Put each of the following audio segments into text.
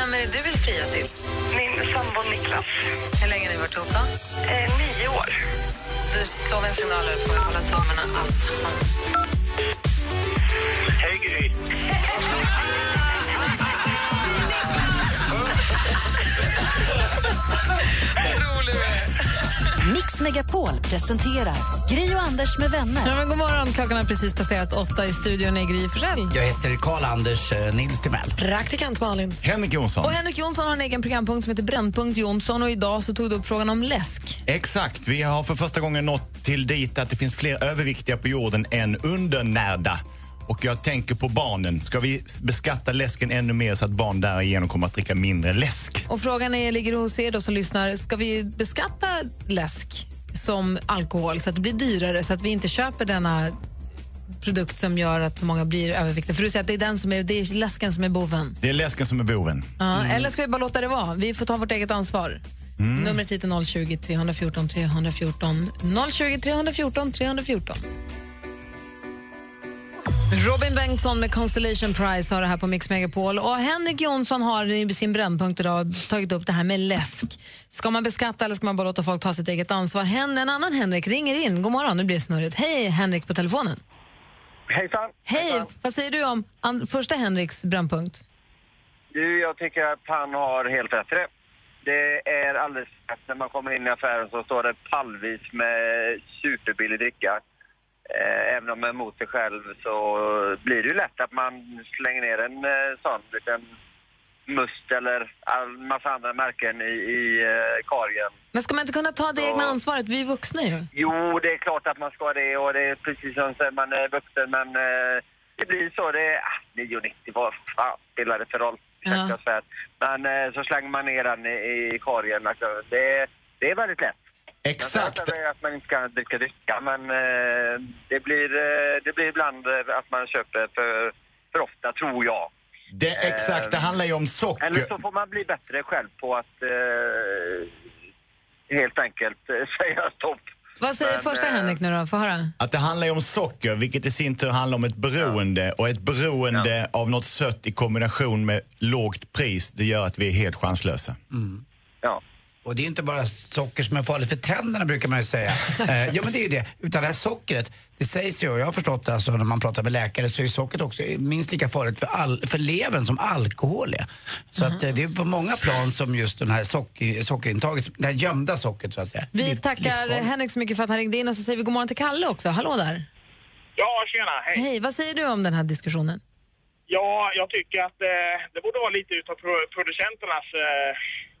Vem är det du vill fria till? Min sambo Niklas. Hur länge har ni varit ihop då? Eh, nio år. Du slår en signal och får hålla tummarna att han... Hej Gry. Rolig Mix Megapol presenterar Gri och Anders med vänner. Ja, men god morgon, klockan har precis passerat åtta i studion i Gry Forssell. Jag heter Karl-Anders eh, Nils Timell. Praktikant Malin. Henrik Jonsson. Och Henrik Jonsson har en egen programpunkt som heter Brännpunkt Jonsson och idag så tog du upp frågan om läsk. Exakt. Vi har för första gången nått till dit att det finns fler överviktiga på jorden än undernärda. Och jag tänker på barnen. Ska vi beskatta läsken ännu mer så att barn därigenom kommer att dricka mindre läsk? Och frågan är, ligger hos er då som lyssnar, ska vi beskatta läsk som alkohol så att det blir dyrare så att vi inte köper denna produkt som gör att så många blir överviktiga? För du säger att det är, den som är, det är läsken som är boven. Det är läsken som är boven. Ja, Eller ska vi bara låta det vara? Vi får ta vårt eget ansvar. Numret hit är 020 314 314. 020 314 314. Robin Bengtsson med Constellation Prize har det här på Mix Megapol. Och Henrik Jonsson har i sin brännpunkt idag tagit upp det här med läsk. Ska man beskatta eller ska man bara låta folk ta sitt eget ansvar? Hen, en annan Henrik ringer in. God morgon, nu blir det snurrigt. Hej Henrik på telefonen. Hejsan. Hej, vad säger du om första Henriks brännpunkt? Du, jag tycker att han har helt rätt i det. Det är alldeles rätt. När man kommer in i affären så står det pallvis med superbillig dricka. Eh, Även om man är emot sig själv så blir det ju lätt att man slänger ner en eh, sån liten must eller all massa andra märken i, i eh, korgen. Men ska man inte kunna ta det Ja. egna ansvaret? Vi är vuxna ju. Jo, det är klart att man ska det och det är precis som man är vuxen men det blir så. Det är ah, 9,90 vad fan spelar det för roll? Ja. Men så slänger man ner den i, i korgen. Alltså, det, det är väldigt lätt. Exakt. Jag säger att man inte ska dricka dricka men eh, det, blir, eh, det blir ibland eh, att man köper för, för ofta tror jag. Det, exakt. Det handlar ju om socker. Eller så får man bli bättre själv på att eh, helt enkelt säga stopp. Vad säger Men, första Henrik nu då? Få höra. Att det handlar ju om socker, vilket i sin tur handlar om ett beroende. Och ett beroende av något sött i kombination med lågt pris, det gör att vi är helt chanslösa. Ja. Och det är inte bara socker som är farligt för tänderna brukar man ju säga. eh, ja men det är ju det. Utan det här sockret, det sägs ju, och jag har förstått det alltså, när man pratar med läkare så är sockret också minst lika farligt för, all, för levern som alkohol är. Så att eh, det är på många plan som just den här socker, sockerintaget, det här gömda sockret så att säga. Vi blir tackar livsfarligt. Henrik så mycket för att han ringde in och så säger vi god morgon till Kalle också. Hallå där. Ja, tjena. Hej. Hej, vad säger du om den här diskussionen? Ja, jag tycker att eh, det borde vara lite utav pro- producenternas eh,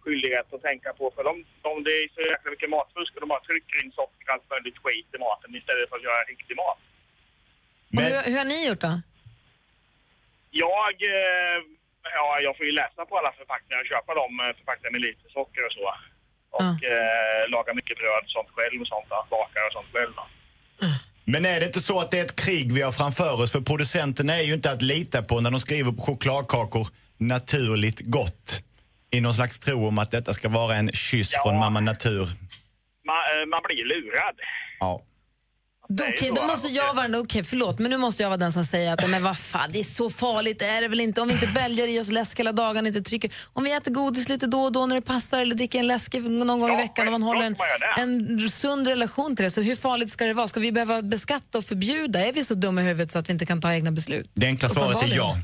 skyldighet att tänka på. För de, de, det är så jäkla mycket matfusk och de bara trycker in socker och allt möjligt skit i maten istället för att göra riktig mat. Men, hur, hur har ni gjort då? Jag, eh, ja, jag får ju läsa på alla förpackningar och köpa dem eh, förpackade med lite socker och så. Och eh, laga mycket bröd och sånt själv och sånt. Bakar och sånt själv. Då. men är det inte så att det är ett krig vi har framför oss? För producenterna är ju inte att lita på när de skriver på chokladkakor naturligt gott. I någon slags tro om att detta ska vara en kyss Ja. från mamma natur. Man, eh, man blir lurad. Ja. Okej, då måste jag vara den, okej förlåt, men nu måste jag vara den som säger att men vad fan, det är så farligt är det väl inte om vi inte bälgar i oss läsk hela dagen, inte trycker. Om vi äter godis lite då och då när det passar eller dricker en läsk någon gång i veckan och man håller en, en sund relation till det, så hur farligt ska det vara? Ska vi behöva beskatta och förbjuda? Är vi så dumma i huvudet så att vi inte kan ta egna beslut? Det enkla svaret är ja.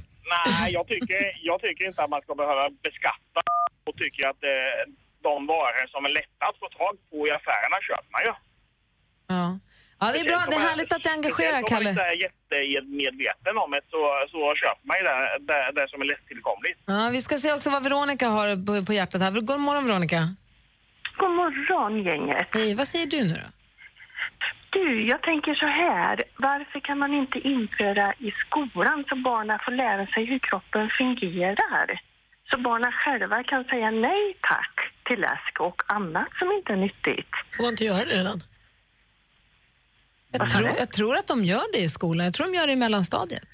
Nej, jag tycker, jag tycker inte att man ska behöva beskatta och tycker att eh, de varor som är lätta att få tag på i affärerna köper man ju. Ja. ja, det är bra. Det är härligt att det engagerar, Speciellt Om man Kalle. inte är jättemedveten om det så, så köper man ju det, det, det som är lättillkomligt. Ja, vi ska se också vad Veronica har på, på hjärtat här. God morgon, Veronica. God morgon, gänget. Hej, vad säger du nu då? Du, jag tänker så här. Varför kan man inte införa i skolan så barnen får lära sig hur kroppen fungerar? Så barnen själva kan säga nej tack till läsk och annat som inte är nyttigt. Får man inte göra det redan? Jag du? jag tror att de gör det i skolan. Jag tror de gör det i mellanstadiet.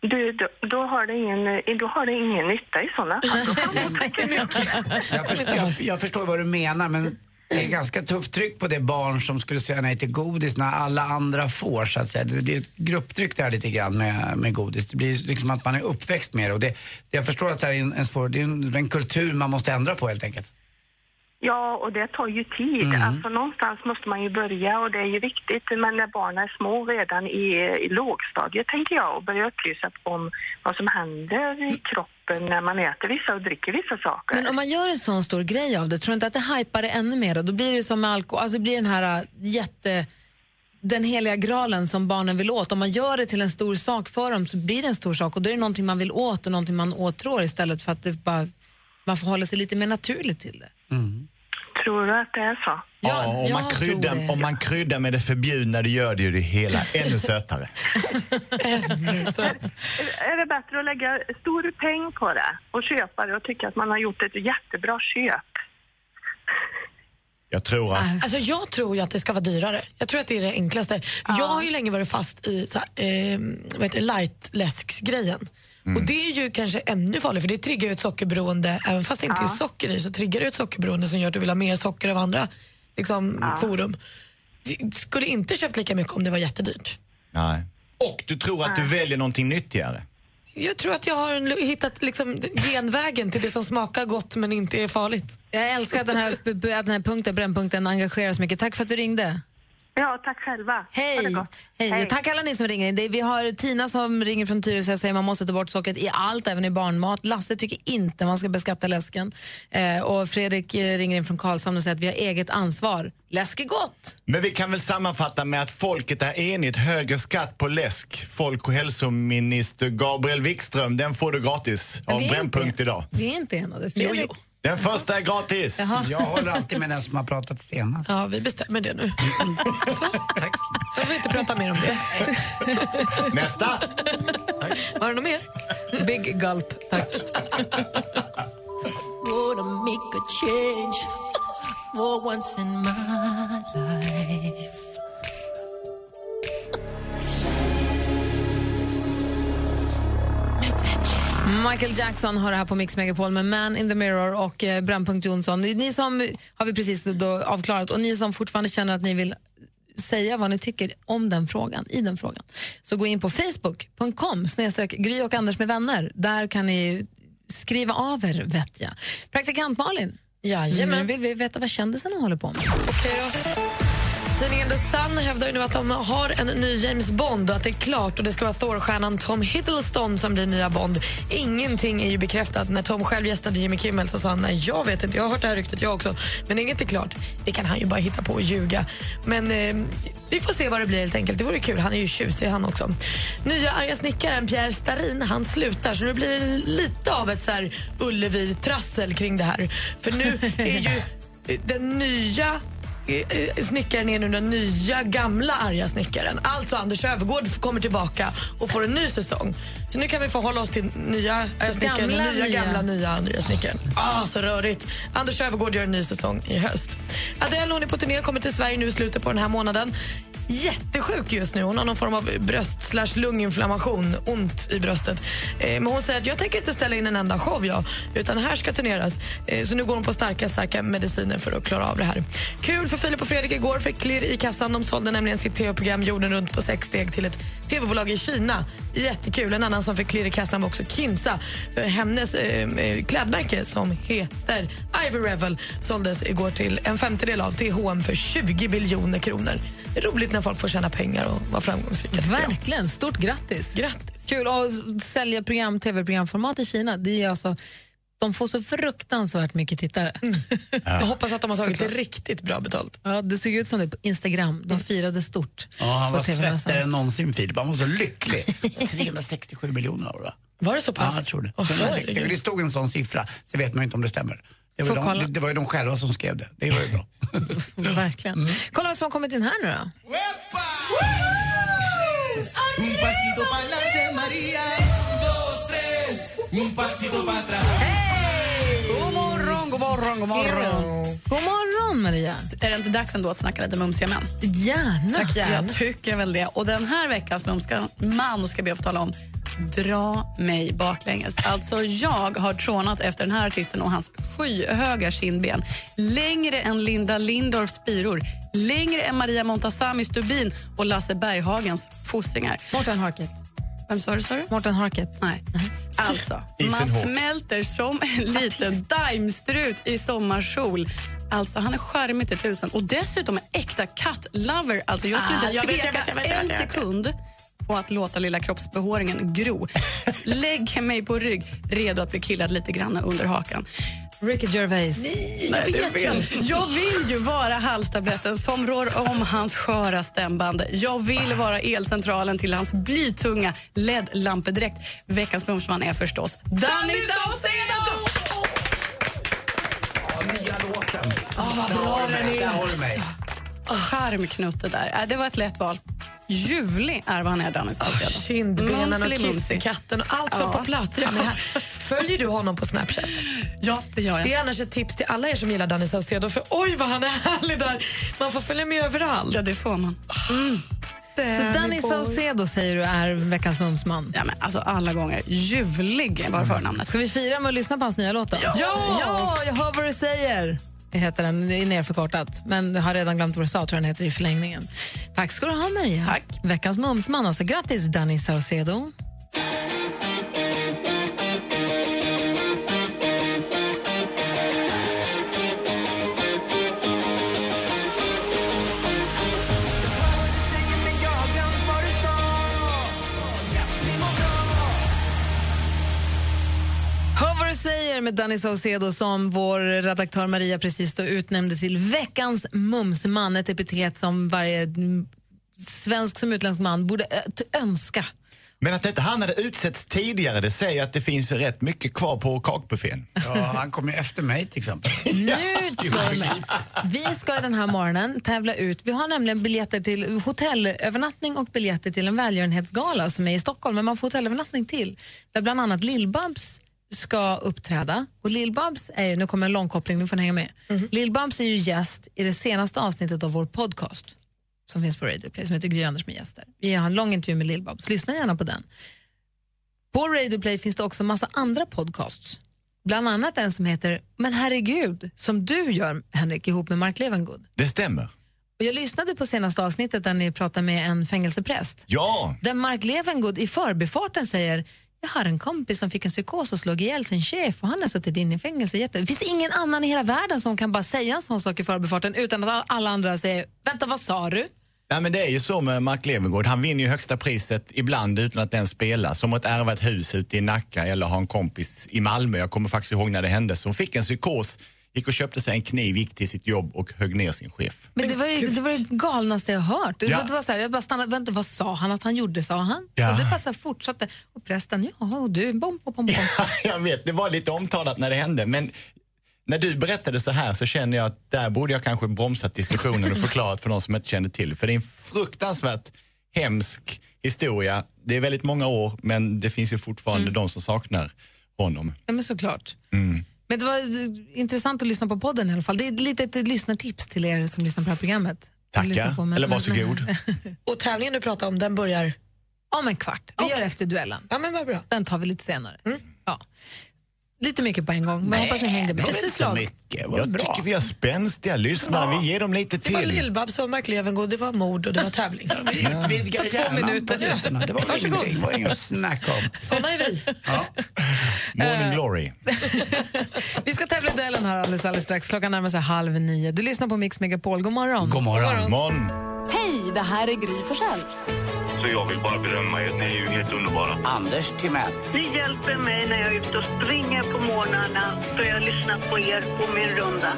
Du, då, då, har det ingen, då har det ingen nytta i sådana fall. Jag förstår, jag, jag förstår vad du menar men det är ganska tufft tryck på det barn som skulle säga nej till godis när alla andra får så att säga. Det blir ett grupptryck där lite grann med, med godis. Det blir liksom att man är uppväxt med det och det, jag förstår att det här är en, en svår, det är en, en kultur man måste ändra på helt enkelt. Ja, och det tar ju tid. Mm. Alltså någonstans måste man ju börja och det är ju viktigt. Men när barnen är små redan i, i lågstadiet tänker jag och börja upplysa om vad som händer i kroppen när man äter vissa och dricker vissa saker. Men om man gör en sån stor grej av det, tror du inte att det hypar det ännu mer? Då, då blir det som med alkohol, alltså det blir den här äh, jätte... Den heliga graalen som barnen vill åt. Om man gör det till en stor sak för dem så blir det en stor sak och då är det någonting man vill åt och någonting man åtrår istället för att det bara, man förhåller sig lite mer naturligt till det. Tror du att det är så? Ja, om, man kryddar, om man kryddar med det förbjudna, det gör det ju det hela ännu sötare. Är det bättre att lägga stor peng på det och köpa det och tycka att man har gjort ett jättebra köp? Jag tror att... Alltså jag tror ju att det ska vara dyrare. Jag tror att det är det enklaste. Jag har ju länge varit fast i så här, eh, vad heter det, light-läsksgrejen. Och det är ju kanske ännu farligare för det triggar ju ett sockerberoende. Även fast det inte är socker i så triggar det ett sockerberoende som gör att du vill ha mer socker av andra liksom, forum. Jag skulle inte köpt lika mycket om det var jättedyrt. Nej. Och du tror att du väljer någonting nyttigare? Jag tror att jag har hittat liksom, genvägen till det som smakar gott men inte är farligt. Jag älskar att den här, att den här punkten, brännpunkten engagerar så mycket. Tack för att du ringde. Ja, tack själva. Hej! Hej. Hej. Tack alla ni som ringer in. Är- Vi har Tina som ringer från Tyresö och säger man måste ta bort sockret i allt, även i barnmat. Lasse tycker inte man ska beskatta läsken. Eh, och Fredrik eh, ringer in från Karlshamn och säger att vi har eget ansvar. Läsk är gott! Men vi kan väl sammanfatta med att folket är enigt. Högre skatt på läsk. Folk och hälsominister Gabriel Wikström, den får du gratis av vi är Brännpunkt idag. Vi är inte enade. Fredrik, Jo, Den första är gratis. Jaha. Jag håller alltid med den som har pratat senast. Ja, vi bestämmer det nu. Så, tack. Jag får inte prata mer om det. Nästa! Var det något mer? Big gulp, tack. Gonna make a change for once in my life. Michael Jackson har det här på Mix Megapol med Man in the Mirror och eh, Brännpunkt Jonsson. Ni som har vi precis då avklarat och ni som fortfarande känner att ni vill säga vad ni tycker om den frågan, i den frågan. Så gå in på facebook.com snedstreck Gry och Anders med vänner. Där kan ni skriva av er vet jag. Praktikant Malin, Jajamän. nu vill vi veta vad kändisarna håller på med. Tidningen The Sun hävdar ju nu att de har en ny James Bond och att det är klart och det ska vara Thor-stjärnan Tom Hiddleston som blir nya Bond. Ingenting är ju bekräftat. När Tom själv gästade Jimmy Kimmel så sa han nej, jag vet inte, jag har hört det här ryktet jag också. Men inget är klart. Det kan han ju bara hitta på och ljuga. Men eh, vi får se vad det blir helt enkelt. Det vore kul, han är ju tjusig han också. Nya arga snickaren Pierre Starin, han slutar så nu blir det lite av ett så här Ullevi-trassel kring det här. För nu är ju den nya snickaren är nu den nya gamla arga snickaren. Alltså Anders Övergård kommer tillbaka och får en ny säsong. Så nu kan vi förhålla oss till nya arga snickaren gamla, och nya, nya. gamla nya arga snickaren. Ah, så rörigt. Anders Övergård gör en ny säsong i höst. Adele hon är på turné, kommer till Sverige nu i slutet på den här månaden. Jättesjuk just nu. Hon har någon form av bröst slash lunginflammation, ont i bröstet. Eh, men hon säger att jag tänker inte ställa in en enda show jag, utan här ska turneras. Eh, så nu går hon på starka, starka mediciner för att klara av det här. Kul för Filip och Fredrik igår fick klirr i kassan. De sålde nämligen sitt tv-program Jorden runt på sex steg till ett tv-bolag i Kina. Jättekul. En annan som fick klirr i kassan var också Kinsa. För hennes eh, eh, klädmärke som heter Ivy Revel såldes igår till en femtedel av till H&M för 20 biljoner kronor. Det är roligt när folk får tjäna pengar och vara framgångsrika. Verkligen, stort grattis. Grattis. Kul att sälja program, tv-programformat i Kina. Det är alltså, de får så fruktansvärt mycket tittare. Jag hoppas att de har tagit det riktigt bra betalt. Ja, det såg ut som det på Instagram. De firade stort. Ja, han var svettigare än någonsin Filip. Han var så lycklig. 367 miljoner det. Var det så pass? Ja, jag tror det. Åh, 360. herregud. Det stod en sån siffra, så vet man inte om det stämmer. Det var, de, det, det var ju de själva som skrev det. Det var ju bra. Verkligen. Kolla vad som har kommit in här nu då. Hej! God morgon, god morgon, god morgon. God morgon, Maria. Är det inte dags ändå att snacka lite mumsiga män? Gärna. Tack, Jag tycker väl det. Och den här veckans mumska man ska be att få tala om Dra mig baklänges. Alltså jag har trånat efter den här artisten och hans skyhöga kindben. Längre än Linda Lindorffs spiror, längre än Maria Montazamis stubin och Lasse Berghagens fossingar. Mårten Harket. Vem sa du? Sa du? Mårten Harket. Nej. Alltså, Ethan man smälter som en liten daimstrut i sommarsol. Alltså, han är charmig till tusen och dessutom en äkta cat-lover. Alltså, jag skulle Ah, inte tveka jag vet, jag vet, jag en vet, jag vet. sekund på att låta lilla kroppsbehåringen gro. Lägg mig på rygg, redo att bli killad lite grann under hakan. Ricky Gervais. Nej, det är fel. Jag vill ju vara halstabletten som rår om hans sköra stämband. Jag vill vara elcentralen till hans blytunga LED-lampedräkt. Veckans mumsman är förstås Danny Saucedo! Nya låten. Oh, vad bra den är. Du mig. Charmknutte där. Äh, Det var ett lätt val. Ljuvlig är vad han är, Danny Saucedo. Kindbenen och kissekatten och allt var Ja. på plats. Här. Följer du honom på Snapchat? Ja, det gör jag. Det är annars ett tips till alla er som gillar Danny Saucedo. För oj vad han är härlig där! Man får följa med överallt. Ja, det får man. Så Danny Saucedo säger du är veckans mumsman? Ja, men alltså alla gånger. Ljuvlig är bara förnamnet. Ska vi fira med att lyssna på hans nya låt? Då? Ja! ja! Jag hör vad du säger. Det heter den, det är nerförkortat, men jag har redan glömt vad du sa, tror den heter i förlängningen. Tack ska du ha, Maria. Tack. Veckans mumsman, alltså grattis Danny Saucedo. Säger med Danny Saucedo som vår redaktör Maria precis då utnämnde till veckans mumsman. Ett epitet som varje svensk som utländsk man borde önska. Men att inte han hade utsetts tidigare, det säger att det finns rätt mycket kvar på kakbuffén. Ja, han kom ju efter mig till exempel. Nu mig. Vi ska den här morgonen tävla ut. Vi har nämligen biljetter till hotellövernattning och biljetter till en välgörenhetsgala som är i Stockholm, men man får hotellövernattning till. Där bland annat Lill-Babs ska uppträda. Och Lill-Babs är ju, nu kommer en lång koppling, nu får ni hänga med. Lill-Babs är ju gäst i det senaste avsnittet av vår podcast som finns på Radio Play som heter Gry Anders med gäster. Vi har en lång intervju med Lill-Babs, lyssna gärna på den. På Radio Play finns det också massa andra podcasts. Bland annat en som heter Men herregud, som du gör Henrik ihop med Mark Levengood. Det stämmer. Och jag lyssnade på senaste avsnittet där ni pratar med en fängelsepräst. Ja, Där Mark Levengood i förbifarten säger jag har en kompis som fick en psykos och slog ihjäl sin chef och han har suttit inne i fängelse. Jätte- Det finns ingen annan i hela världen som kan bara säga en sån sak i förbifarten utan att alla andra säger vänta vad sa du? Nej, men det är ju så med Mark Levengood. Han vinner ju högsta priset ibland utan att ens spela. Som att ärva ett hus ute i Nacka eller ha en kompis i Malmö. Jag kommer faktiskt ihåg när det hände. som fick en psykos, gick och köpte sig en kniv, gick till sitt jobb och högg ner sin chef. Men det var, det, det var det galnaste jag hört. Det, Ja. det var så här, jag bara stannade, vänta, vad sa han att han gjorde, sa han? Ja. Och det bara fortsatte. Och prästen, ja, och du, bom, bom, bom, bom. jag vet, det var lite omtalat när det hände. Men när du berättade så här så känner jag att där borde jag kanske bromsat diskussionen och förklarat för någon som inte kände till. För det är en fruktansvärt hemsk historia. Det är väldigt många år men det finns ju fortfarande de som saknar honom. Ja, men såklart. Mm. Men det var eh, intressant att lyssna på podden i alla fall. Det är lite ett lyssnartips till er som lyssnar på det här programmet. Tackar, på, men- eller varsågod. Och tävlingen du pratar om, den börjar? Om en kvart. Vi gör efter duellen. Ja, men vad bra. Den tar vi lite senare. Ja. Lite mycket på en gång, men jag hoppas ni hängde med. Precis så mycket. Jag tycker vi har spänstiga lyssnare. Vi ger dem lite Det var till. Lill-Babs och Mark Levengood, det var mord och det var tävling. Utvidgar På två hjärnan minuter. på listorna. Det var Varsågod. ingenting. Det var inget att snacka om. Såna är vi. Morning glory. Vi ska tävla i duellen här alldeles, alldeles strax. Klockan närmar sig halv nio. Du lyssnar på Mix Megapol. God morgon. God morgon. morgon. Hej, det här är Gry Forssell. Så jag vill bara berömma er. Ni är ju helt underbara. Anders Timell. Ni hjälper mig när jag är ute och springer på morgnarna då jag lyssnar på er på min runda.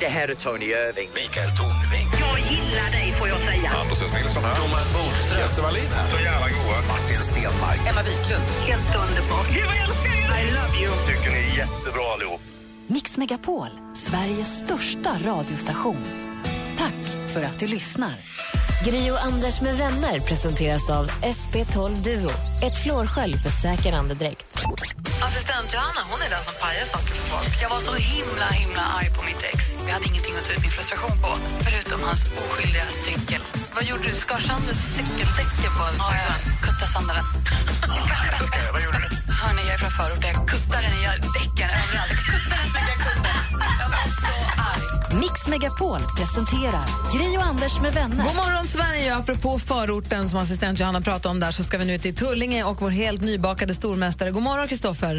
Det här är Tony Irving. Mikael Tornving. Jag gillar dig får jag säga. Hampus Nilsson här. Thomas Bodström. Jesse Wallin här. Så jävla goa. Martin Stenmark. Emma Wiklund. Helt underbart. Gud vad jag älskar er! I love you. Tycker ni är jättebra allihop. Mix Megapol, Sveriges största radiostation. Tack för att du lyssnar. Gri och Anders med vänner presenteras av SP12 Duo. Ett flårskölj för säker andedräkt. Assistent Johanna hon är den som pajar saker för folk. Jag var så himla himla arg på mitt ex. Vi hade ingenting att ta ut min frustration på, förutom hans oskyldiga cykel. Vad gjorde du? Skar sönder cykeldäcken på Ja, jag kuttade sönder den. Vad gjorde du? Hörni, jag är från förort. Jag kuttade den i däcken överallt. Kuttade Mix Megapol presenterar Gri och Anders med vänner. God morgon, Sverige! Apropå förorten som assistent Johanna pratade om där så ska vi nu till Tullinge och vår helt nybakade stormästare. God morgon, Kristoffer.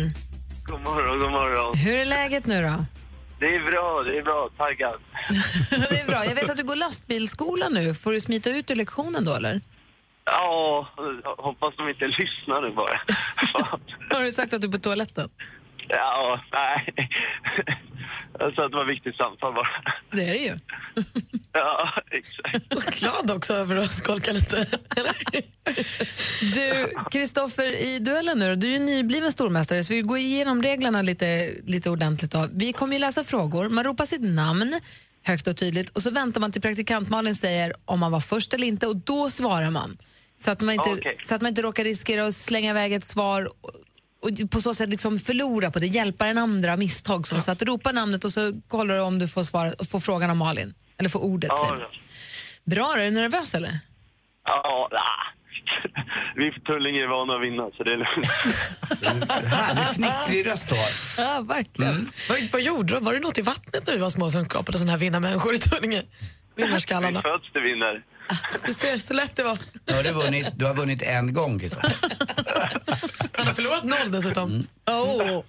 God morgon, god morgon. Hur är läget nu då? Det är bra, det är bra. Taggad. det är bra. Jag vet att du går lastbilsskola nu. Får du smita ut ur lektionen då, eller? Ja, hoppas de inte lyssnar nu bara. Har du sagt att du är på toaletten? Ja, nej. Jag sa att det var ett viktigt samtal bara. Det är det ju. Ja, exakt. Glad också över att skolka lite. Du, Kristoffer, i duellen nu du är ju nybliven stormästare så vi går igenom reglerna lite, lite ordentligt. Då. Vi kommer ju läsa frågor, man ropar sitt namn högt och tydligt och så väntar man till praktikant Malin säger om man var först eller inte och då svarar man. Så att man inte, Okej. så att man inte råkar riskera att slänga iväg ett svar och, på så sätt liksom förlora på det, hjälpa den andra av misstag. Så, så att ropa namnet och så kollar du om du får, svara, får frågan av Malin. Eller får ordet. Ja, ja. Bra, är du nervös eller? Ja. Vi Tullinge är vana att vinna, så det är lugnt. Härlig fnittrig röst du har. Ja, verkligen. Vad, vad gjorde du? Var det något i vattnet när vi var små som skapade såna här vinnarmänniskor i Tullinge? Vi Vinnarskallarna. föds till vinnare. Du ser så lätt det var. Du har, du vunnit, du har vunnit en gång, Kristoffer. Han har förlorat noll dessutom. Oh.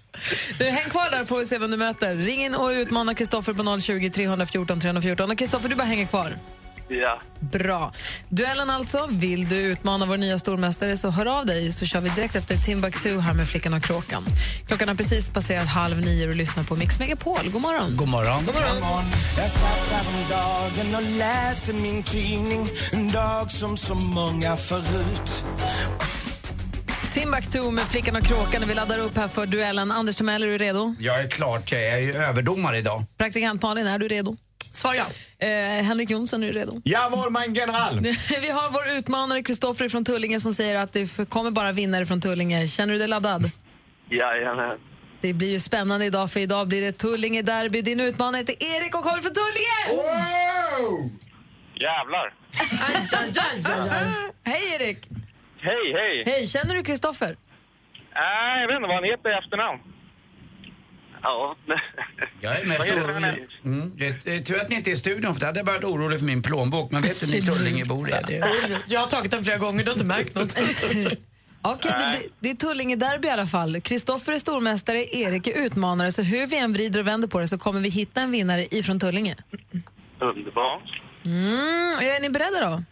Du, häng kvar där får vi se vem du möter. Ring in och utmana Kristoffer på 020 314 314. Och Kristoffer, du bara hänger kvar. Ja. Bra. Duellen alltså. Vill du utmana vår nya stormästare så hör av dig så kör vi direkt efter Timbuktu här med Flickan och kråkan. Klockan har precis passerat halv nio och lyssnar på Mix Megapol. God morgon. God morgon. God morgon. Jag satt häromdagen och läste min tidning En dag som så många förut Timbuktu med Flickan och kråkan och vi laddar upp här för duellen. Anders Timell, är du redo? Jag är klart, jag är ju överdomare idag. Praktikant Malin, är du redo? Svar ja. Eh, Henrik Jonsson, är du redo? Jawohl, mein General! Vi har vår utmanare Kristoffer från Tullinge som säger att det kommer bara vinnare från Tullinge. Känner du dig laddad? Jajamän. Det blir ju spännande idag för idag blir det Tullinge-derby. Din utmanare heter Erik och kommer från Tullinge! Jävlar. Aj, aj, aj, aj, aj. Hej Erik! Hej, hej. Hej, känner du Kristoffer? Nej, jag vet inte vad han heter i efternamn. Ja. Jag är mest orolig. Mm. Det är tur att ni inte är i studion för då hade jag varit orolig för min plånbok. Men vet du ni Tullingebor är? Det Jag har tagit den flera gånger, du har inte märkt något. Okej, det, blir- det är Tullinge-derby i alla fall. Kristoffer är stormästare, Erik är utmanare. Så hur vi än vrider och vänder på det så kommer vi hitta en vinnare ifrån Tullinge. Underbart. Mm, är ni beredda då?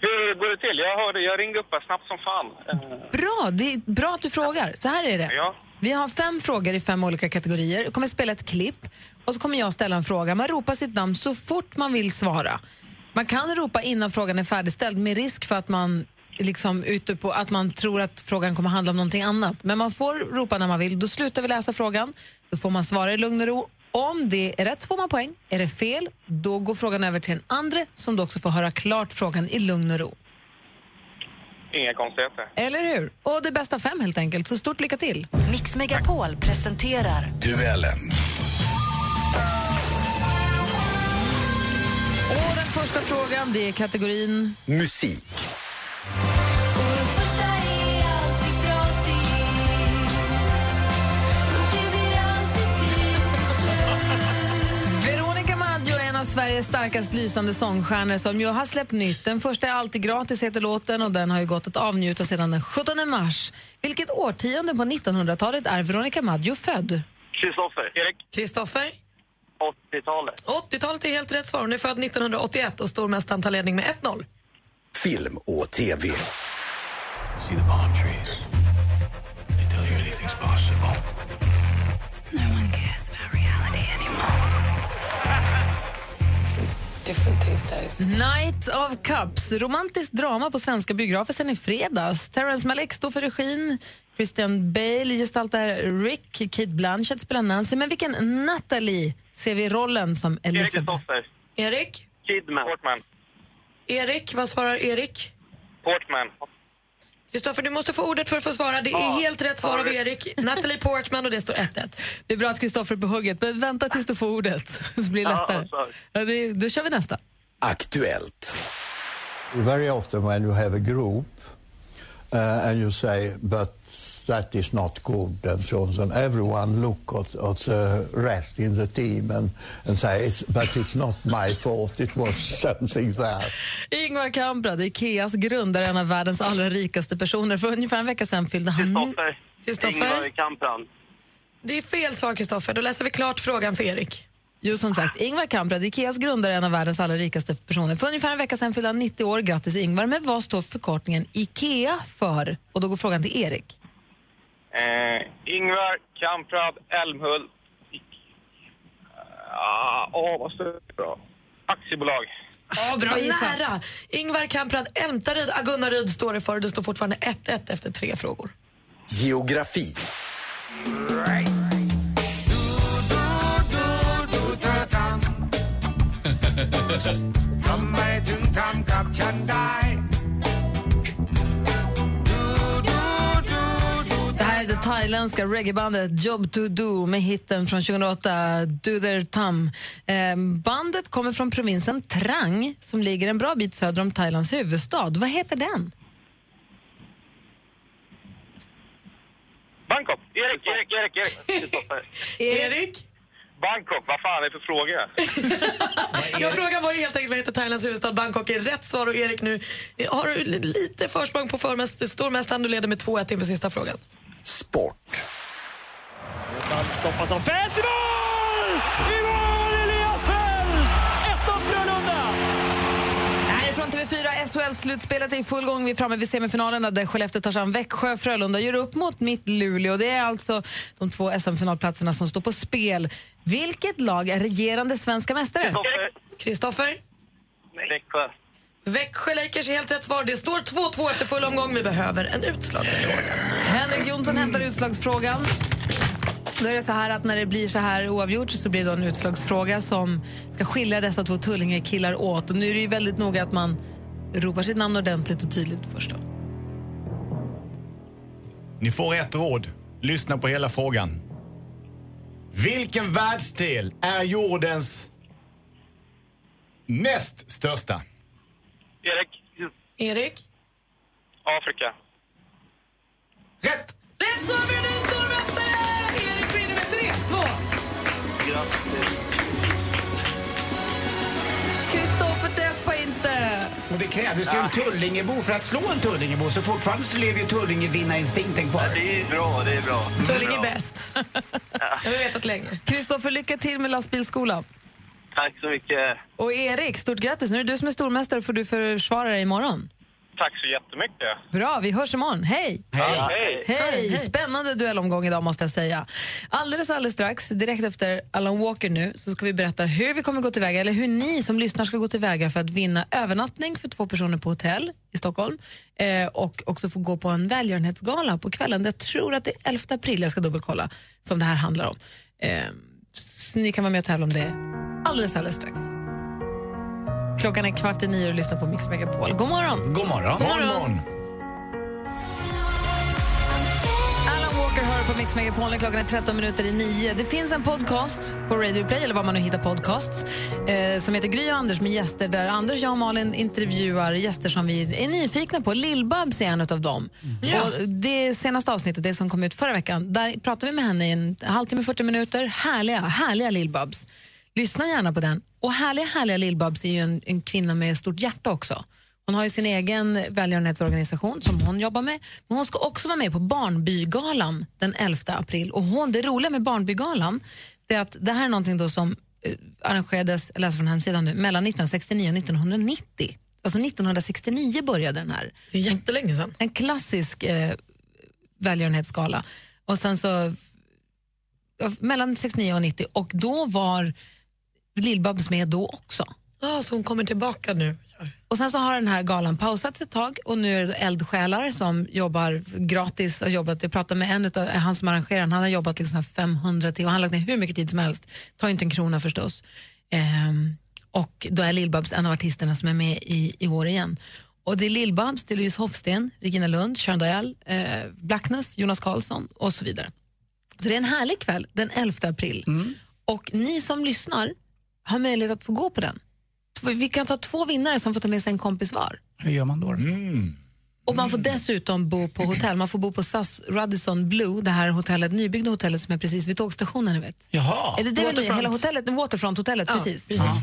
Hur går det till? Jag, hörde, jag ringde upp här snabbt som fan. Eh, Bra, det är bra att du frågar. Så här är det. Ja. Vi har fem frågor i fem olika kategorier. Jag kommer spela ett klipp och så kommer jag ställa en fråga. Man ropar sitt namn så fort man vill svara. Man kan ropa innan frågan är färdigställd med risk för att man liksom ute på att man tror att frågan kommer handla om någonting annat. Men man får ropa när man vill. Då slutar vi läsa frågan. Då får man svara i lugn och ro. Om det är rätt får man poäng. Är det fel, då går frågan över till den andre som då också får höra klart frågan i lugn och ro. Inga konstigheter. Eller hur? Och det bästa fem helt enkelt. Så stort lycka till. Mix Megapol presenterar Duellen. Och den första frågan, det är kategorin... Musik. Sveriges starkast lysande sångstjärnor som ju har släppt nytt. Den första är alltid gratis heter låten och den har ju gått att avnjuta sedan den 17 mars. Vilket årtionde på 1900-talet är Veronica Maggio född? Kristoffer. Erik. Kristoffer? 80-talet. 80-talet är helt rätt svar. Hon är född 1981 och stormästaren tar ledning med 1-0. Film och TV. See the palm trees. They tell you anything's possible. No one cares Different these days. Night of Cups, romantiskt drama på svenska biografer sen i fredags. Terrence Malick står för regin, Christian Bale gestaltar Rick, Kate Blanchett spelar Nancy. Men vilken Natalie ser vi i rollen som Erik Elizabeth? Kristoffer. Erik? Kidman. Portman. Erik, vad svarar Erik? Portman. Kristoffer, du måste få ordet för att få svara. Det är Ja. helt rätt svar av Erik. Natalie Portman och det står 1-1. Det är bra att Kristoffer är på hugget, men vänta tills du får ordet så blir det lättare. Ja, det, då kör vi nästa. Aktuellt. Very often when you have a group uh, and you say, but that is not good and so on, on everyone look at, at the rest in the team and, and say, it's, but it's not my fault, it was something there. Ingvar Kamprad, Ikeas grundare, en av världens allra rikaste personer. För ungefär en vecka sedan fyllde han... Kristoffer? Ingvar Kamprad. Det är fel svar, Kristoffer. Då läser vi klart frågan för Erik. Jo, som sagt, Ingvar Kamprad, Ikeas grundare, en av världens allra rikaste personer. För ungefär en vecka sedan fyllde han 90 år. Grattis Ingvar. Men vad står förkortningen Ikea för? Och då går frågan till Erik. Eh, Ingvar Kamprad Elmhult. Ah, Åh, vad står det bra? Aktiebolag. Ja, bra nära. Ingvar Kamprad Elmtaryd, Agunnaryd står det för. Det står fortfarande 1-1 efter tre frågor. Geografi. Det det thailändska reggaebandet Job to Do med hitten från 2008, Do Their Thumb. Eh, bandet kommer från provinsen Trang som ligger en bra bit söder om Thailands huvudstad. Vad heter den? Bangkok. Erik, Erik, Erik, Erik. Erik? Bangkok, vad fan är det för fråga? Ja, frågan var ju helt enkelt vad heter Thailands huvudstad Bangkok är rätt svar och Erik nu har du lite försprång på förmäst, stormästaren. Du leder med 2-1 inför sista frågan. Sport. Stoppas av Fält i mål! I mål Elias Fält! 1-0 Frölunda! Härifrån TV4, SHL-slutspelet är i full gång. Vi är framme vid semifinalerna där Skellefteå tar sig an Växjö. Frölunda gör upp mot mitt Luleå. Det är alltså de två SM-finalplatserna som står på spel. Vilket lag är regerande svenska mästare? Kristoffer? Växjö. Växjö Lakers är helt rätt svar. Det står 2-2 efter full omgång. Vi behöver en utslagsfråga. Henrik Jonsson hämtar utslagsfrågan. Då är det så här att när det blir så här oavgjort så blir det en utslagsfråga som ska skilja dessa två Tullinge-killar åt. Och nu är det ju väldigt noga att man ropar sitt namn ordentligt och tydligt först. Då. Ni får ett råd. Lyssna på hela frågan. Vilken världsdel är jordens näst största? Erik. Erik? Afrika. Rätt! Rätt svar blir du stormästare! Erik vinner med 3-2. Kristoffer, deppa inte! Och det krävdes ju en Tullingebo för att slå en Tullingebo så fortfarande så lever ju Tullinge-vinnarinstinkten kvar. Det är bra, det är bra. Tullinge är bäst. Det har vi vetat länge. Kristoffer, lycka till med lastbilsskolan. Tack så mycket. Och Erik, stort grattis. Nu är det du som är stormästare får du försvara dig imorgon. Tack så jättemycket. Bra, vi hörs imorgon. Hej! Hej. Hej! Hej. Spännande duellomgång idag måste jag säga. Alldeles, alldeles strax, direkt efter Alan Walker nu, så ska vi berätta hur vi kommer gå tillväga, eller hur ni som lyssnar ska gå tillväga för att vinna övernattning för två personer på hotell i Stockholm eh, och också få gå på en välgörenhetsgala på kvällen. Jag tror att det är 11 april, jag ska dubbelkolla, som det här handlar om. Eh, så ni kan vara med och tävla om det alldeles, alldeles strax. Klockan är kvart i nio och lyssnar på Mix Megapol. God morgon! God morgon. God morgon. Alan Walker på Mix Megapol. Klockan är 13 minuter i nio. Det finns en podcast på Radio Play, eller var man nu hittar podcasts, eh, som heter Gry och Anders med gäster där Anders, jag och Malin intervjuar gäster som vi är nyfikna på. Lill-Babs är en av dem. Och det senaste avsnittet, det som kom ut förra veckan, där pratade vi med henne i en halvtimme, 40 minuter. Härliga, härliga Lill-Babs. Lyssna gärna på den. Och härliga, härliga Lill-Babs är ju en, en kvinna med stort hjärta också. Hon har ju sin egen välgörenhetsorganisation som hon jobbar med. Men hon ska också vara med på Barnbygalan den 11 april. Och hon, det roliga med Barnbygalan är att det här är någonting då som eh, arrangerades, jag läser från hemsidan nu, mellan 1969 och 1990. Alltså 1969 började den här. Det är jättelänge sedan. En klassisk eh, välgörenhetsgala. Och sen så mellan 69 och 90 och då var Lill-Babs med då också. Ja, så hon kommer tillbaka nu. Och sen så har den här galan pausats ett tag och nu är det eldsjälar som jobbar gratis. Har jobbat, jag pratade med en av han som arrangerar han har jobbat liksom 500 timmar, han har lagt ner hur mycket tid som helst, tar inte en krona förstås. Ehm, och då är Lill-Babs en av artisterna som är med i, i år igen. Och det är Lill-Babs, det är Louise Hofsten, Regina Lund, Sharon Dial, eh, Blackness, Jonas Karlsson och så vidare. Så det är en härlig kväll den 11 april. Och ni som lyssnar har möjlighet att få gå på den. Vi kan ta två vinnare som får ta med sig en kompis var. Hur gör man då? då? Och man får dessutom bo på hotell. Man får bo på SAS Radisson Blue, det här hotellet, nybyggda hotellet som är precis vid tågstationen. Ni vet. Jaha. Är det det? Waterfront. Hela hotellet, Waterfront-hotellet, Ja, precis. precis. Ja.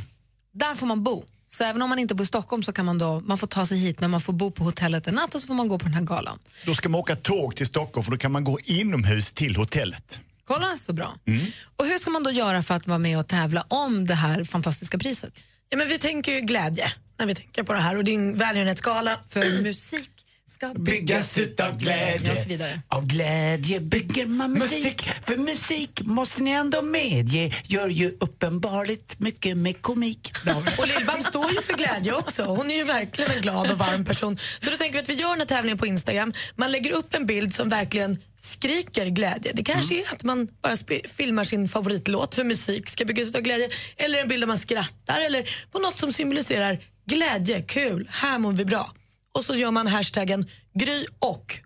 Där får man bo. Så även om man inte bor i Stockholm så kan man då, man får ta sig hit men man får bo på hotellet en natt och så får man gå på den här galan. Då ska man åka tåg till Stockholm för då kan man gå inomhus till hotellet. Kolla, så bra. Mm. Och hur ska man då göra för att vara med och tävla om det här fantastiska priset? Ja, men vi tänker ju glädje när vi tänker på det här och det är en välgörenhetsgala. För musik ska Byggas utav glädje. och så vidare. Av glädje bygger man musik. För musik, måste ni ändå medge, gör ju uppenbarligt mycket med komik. Och Lill-Babs står ju för glädje också. Hon är ju verkligen en glad och varm person. Så då tänker vi att vi gör den här tävlingen på Instagram. Man lägger upp en bild som verkligen skriker glädje. Det kanske är att man bara filmar sin favoritlåt för musik ska byggas av glädje. Eller en bild där man skrattar eller på något som symboliserar glädje, kul, här mår vi bra. Och så gör man hashtaggen Gry och,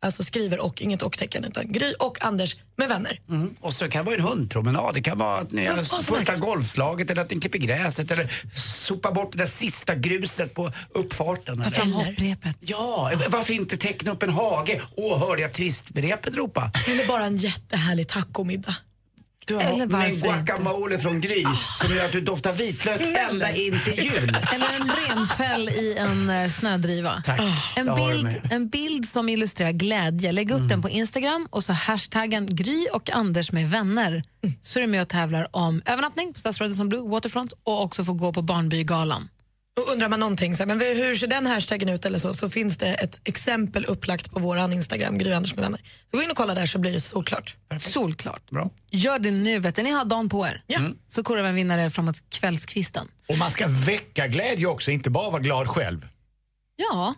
alltså skriver och, inget och-tecken utan Gry och Anders med vänner. Mm. Och så kan det vara en hundpromenad, det kan vara att ni Ja, som första golfslaget eller att ni klipper gräset eller sopa bort det där sista gruset på uppfarten. Ta fram hopprepet. Ja, varför inte teckna upp en hage? Åh, hörde jag tvistrepet ropa? Eller bara en jättehärlig tacomiddag. Eller varför med guacamole från Gry som gör att du doftar vitlök ända in till jul. Eller en renfäll i en eh, snödriva. Tack. En har det bild, en bild som illustrerar glädje. Lägg upp den på Instagram och så hashtaggen Gry och Anders med vänner. Så är du med och tävlar om övernattning på Stadsradion som Blue, Waterfront och också få gå på Barnbygalan. Och undrar man någonting, så här, men hur ser den hashtaggen ut eller så, så finns det ett exempel upplagt på vår Instagram, Gry Anders med vänner. Så gå in och kolla där så blir det solklart. Solklart. Bra. Gör det nu, vet du. Ni har dagen på er. Mm. Så korar vi en vinnare framåt kvällskvisten. Och man ska väcka glädje också, inte bara vara glad själv. Ja,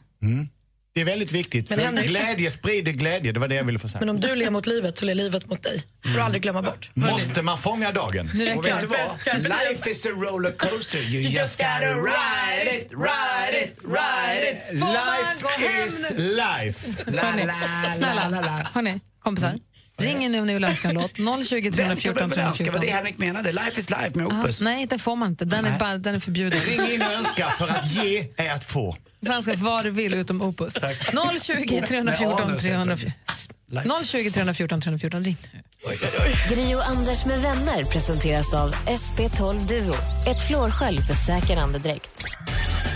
Det är väldigt viktigt, Men för Henrik- glädje sprider glädje. Det var det jag ville få sagt. Men om du ler mot livet så ler livet mot dig. får du aldrig glömma bort. Måste man fånga dagen? nu räcker det. Life is a rollercoaster. You just gotta ride it, ride it, ride it. Får Life is life. La, la, la, Snälla, la, la. hörni, kompisar. Ring in nu om ni vill önska en låt. 020 Den ska 314 man väl önska, 314. vad det Henrik menade. Life is life med Opus. nej, det får man inte. Den är, bara, den är förbjuden. Ring in och önska, för att ge är att få. Önska vad du vill utom Opus. 020 Med 314 anus, 314. Life. 020 314 314. Ring nu. Gri och Anders med vänner presenteras av SP12 Duo. Ett flårskölj för säker andedräkt.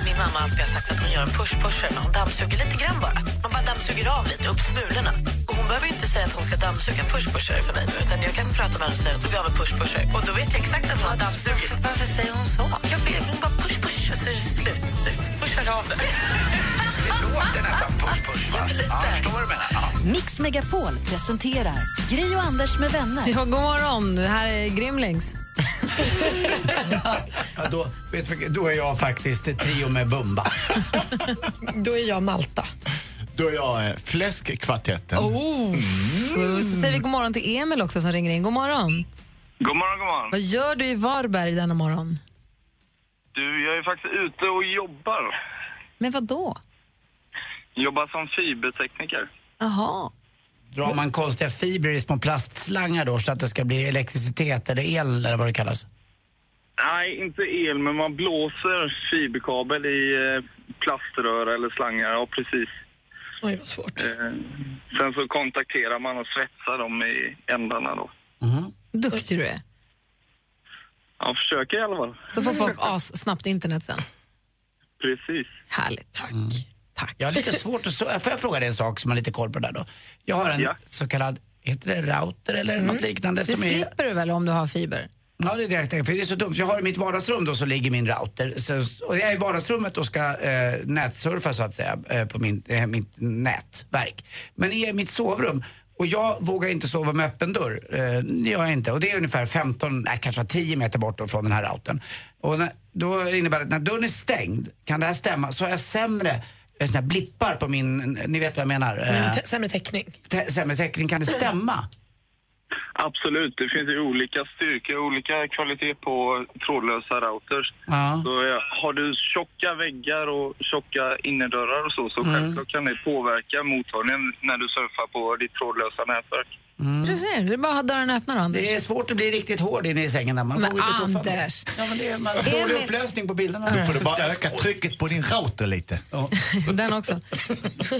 Min mamma har alltid sagt att hon gör en push-pusher när hon dammsuger lite grann bara. Man bara dammsuger av lite, upp smulorna. Och hon behöver inte säga att hon ska dammsuga en push-pusher för mig nu, utan jag kan prata med henne och säga att hon tog av en push-pusher. Och då vet jag exakt att hon har dammsugit. Varför säger hon så? Jag vet, hon bara push-push och så är det slut. Pushar av det. Det låter nästan push-push, va? Ja, jag förstår vad du menar. Ja. Mix Megapol presenterar Gri och Anders med vänner. Ja, god morgon, det här är Grimlings. Ja, då, vet du, då är jag faktiskt trio med Bumba. Då är jag Malta. Då är jag eh, Fläskkvartetten. Oh. Så säger vi god morgon till Emil också som ringer in. God morgon. God morgon, god morgon. Vad gör du i Varberg denna morgon? Du, jag är faktiskt ute och jobbar. Men vad då? Jobbar som fibertekniker. Jaha. Drar man konstiga fibrer i små plastslangar då så att det ska bli elektricitet eller el eller vad det kallas? Nej, inte el, men man blåser fiberkabel i eh, plaströr eller slangar. Ja, precis. Oj, vad svårt. Eh, sen så kontakterar man och svetsar dem i ändarna då. Duktig du är. Ja, försöker i alla fall. Så får folk as snabbt internet sen. Precis. Härligt. Tack. Tack. Jag har lite svårt att... Får jag fråga dig en sak som har lite koll på det där då? Jag har en Ja. så kallad, heter det router eller något liknande? Det som är, slipper du väl om du har fiber? Ja, det är det jag tänker. För det är så dumt. Jag har i mitt vardagsrum då så ligger min router. Så, och jag är i vardagsrummet och ska eh, nätsurfa så att säga eh, på min, eh, mitt nätverk. Men i mitt sovrum och jag vågar inte sova med öppen dörr. Eh, det gör jag inte. Och det är ungefär 15, nej, kanske 10 meter bort från den här routern. Och när, då innebär det att när dörren är stängd, kan det här stämma, så har jag sämre eh, såna blippar på min, ni vet vad jag menar? Eh, Mm, te- sämre täckning. te- sämre täckning, kan det stämma? Absolut, det finns ju olika styrkor, olika kvalitet på trådlösa routers. Ja. Så har du tjocka väggar och tjocka innerdörrar och så, så Mm. självklart kan det påverka mottagningen när du surfar på ditt trådlösa nätverk. Du ser, det är bara att ha dörren öppna då, Anders. Det är svårt att bli riktigt hård inne i sängen när man Men får. Anders. Ja, men det är man har dålig Emil- upplösning på bilderna. Du får du bara öka trycket på din router lite. Den också.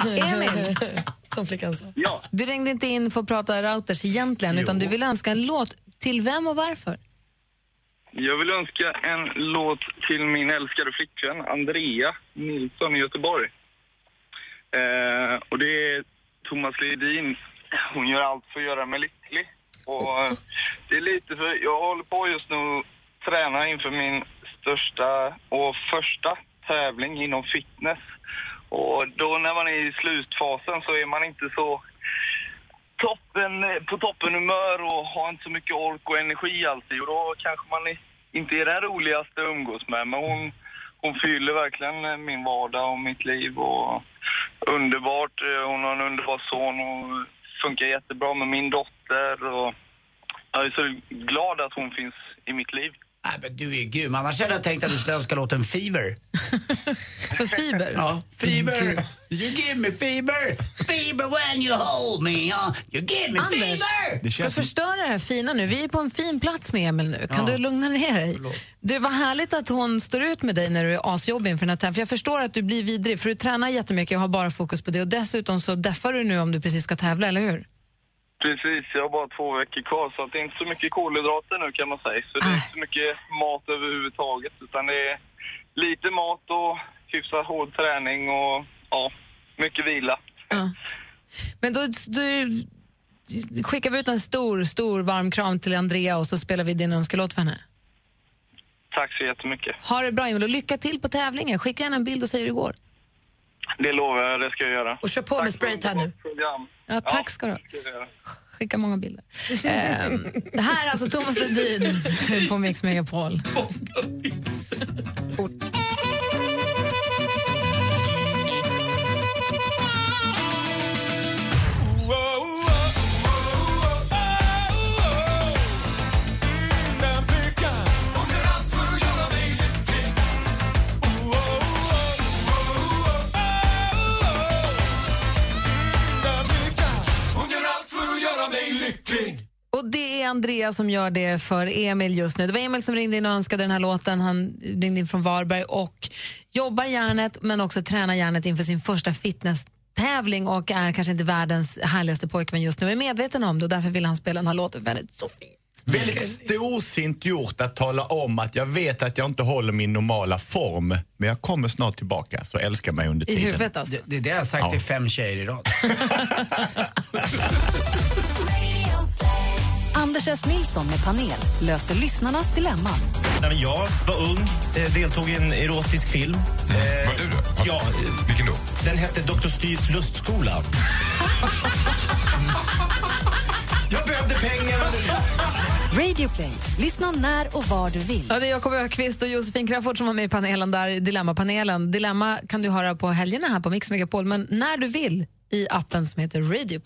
Emil, Som flickan sa. Ja. du ringde inte in för att prata routers egentligen, utan du vill önska en låt. Till vem och varför? Jag vill önska en låt till min älskade flickvän Andrea Nilsson i Göteborg. Eh, och det är Thomas Ledin. Hon gör allt för att göra mig lycklig. Och eh, det är lite för... Jag håller på just nu att träna inför min största och första tävling inom fitness. Och då när man är i slutfasen så är man inte så toppen, på toppen humör och har inte så mycket ork och energi alltid. Och då kanske man inte är den roligaste att umgås med. Men hon, hon fyller verkligen eh, min vardag och mitt liv. Och underbart. Eh, hon har en underbar son och funkar jättebra med min dotter. Och jag är så glad att hon finns i mitt liv. Nej, men du är ju grym. Annars hade jag tänkt att du skulle önska låten Fever. För fiber? Ja, Fever. You give me fever. Fever when you hold me. Uh. You give me Anders, fever. Det du känns som, det här fina nu. Vi är på en fin plats med Emil nu. Kan Ja. du lugna ner dig? Du, var härligt att hon står ut med dig när du är asjobbig inför den här tävlingen. För Jag förstår att du blir vidrig, för du tränar jättemycket och har bara fokus på det. Och dessutom så deffar du nu om du precis ska tävla, eller hur? Precis, jag har bara två veckor kvar så att det är inte så mycket kolhydrater nu kan man säga. Så det är inte så mycket mat överhuvudtaget utan det är lite mat och hyfsat hård träning och ja, mycket vila. Men då, då skickar vi ut en stor, stor varm kram till Andrea och så spelar vi din önskelåt för henne. Tack så jättemycket. Ha det bra Emil och lycka till på tävlingen. Skicka gärna en bild och säg hur det går. Det lovar jag, det ska jag göra. Och kör på med spraytan nu. Program. Ja, tack ska du ha. Skicka många bilder. Ehm, det här är alltså Thomas Ledin på Mix Megapol. Och är Andreas som gör det för Emil just nu. Det var Emil som ringde in och önskade den här låten. Han ringde in från Varberg och jobbar hjärnet men också tränar hjärnet inför sin första fitness-tävling och är kanske inte världens härligaste pojkvän just nu. Är medveten om det och därför vill han spela den här låten för så fin. väldigt storsint gjort att tala om att jag vet att jag inte håller min normala form, men jag kommer snart tillbaka, så älska mig under I tiden. huvudet alltså. Det, det är det jag har sagt Ja. till fem tjejer i rad. Anders S. Nilsson med panel löser lyssnarnas dilemman. Nej, men jag var ung, eh, deltog i en erotisk film. Eh, Var du det? Ja. Vilken då? Den hette Dr. Styrs lustskola. jag behövde pengar. Radio Play. Lyssna när och var du vill. Ja, det är Jakob Ökvist och Josefin Crafoord som var med i panelen där, Dilemmapanelen. Dilemma kan du höra på helgerna här på Mix Megapol, men när du vill i appen som heter Radio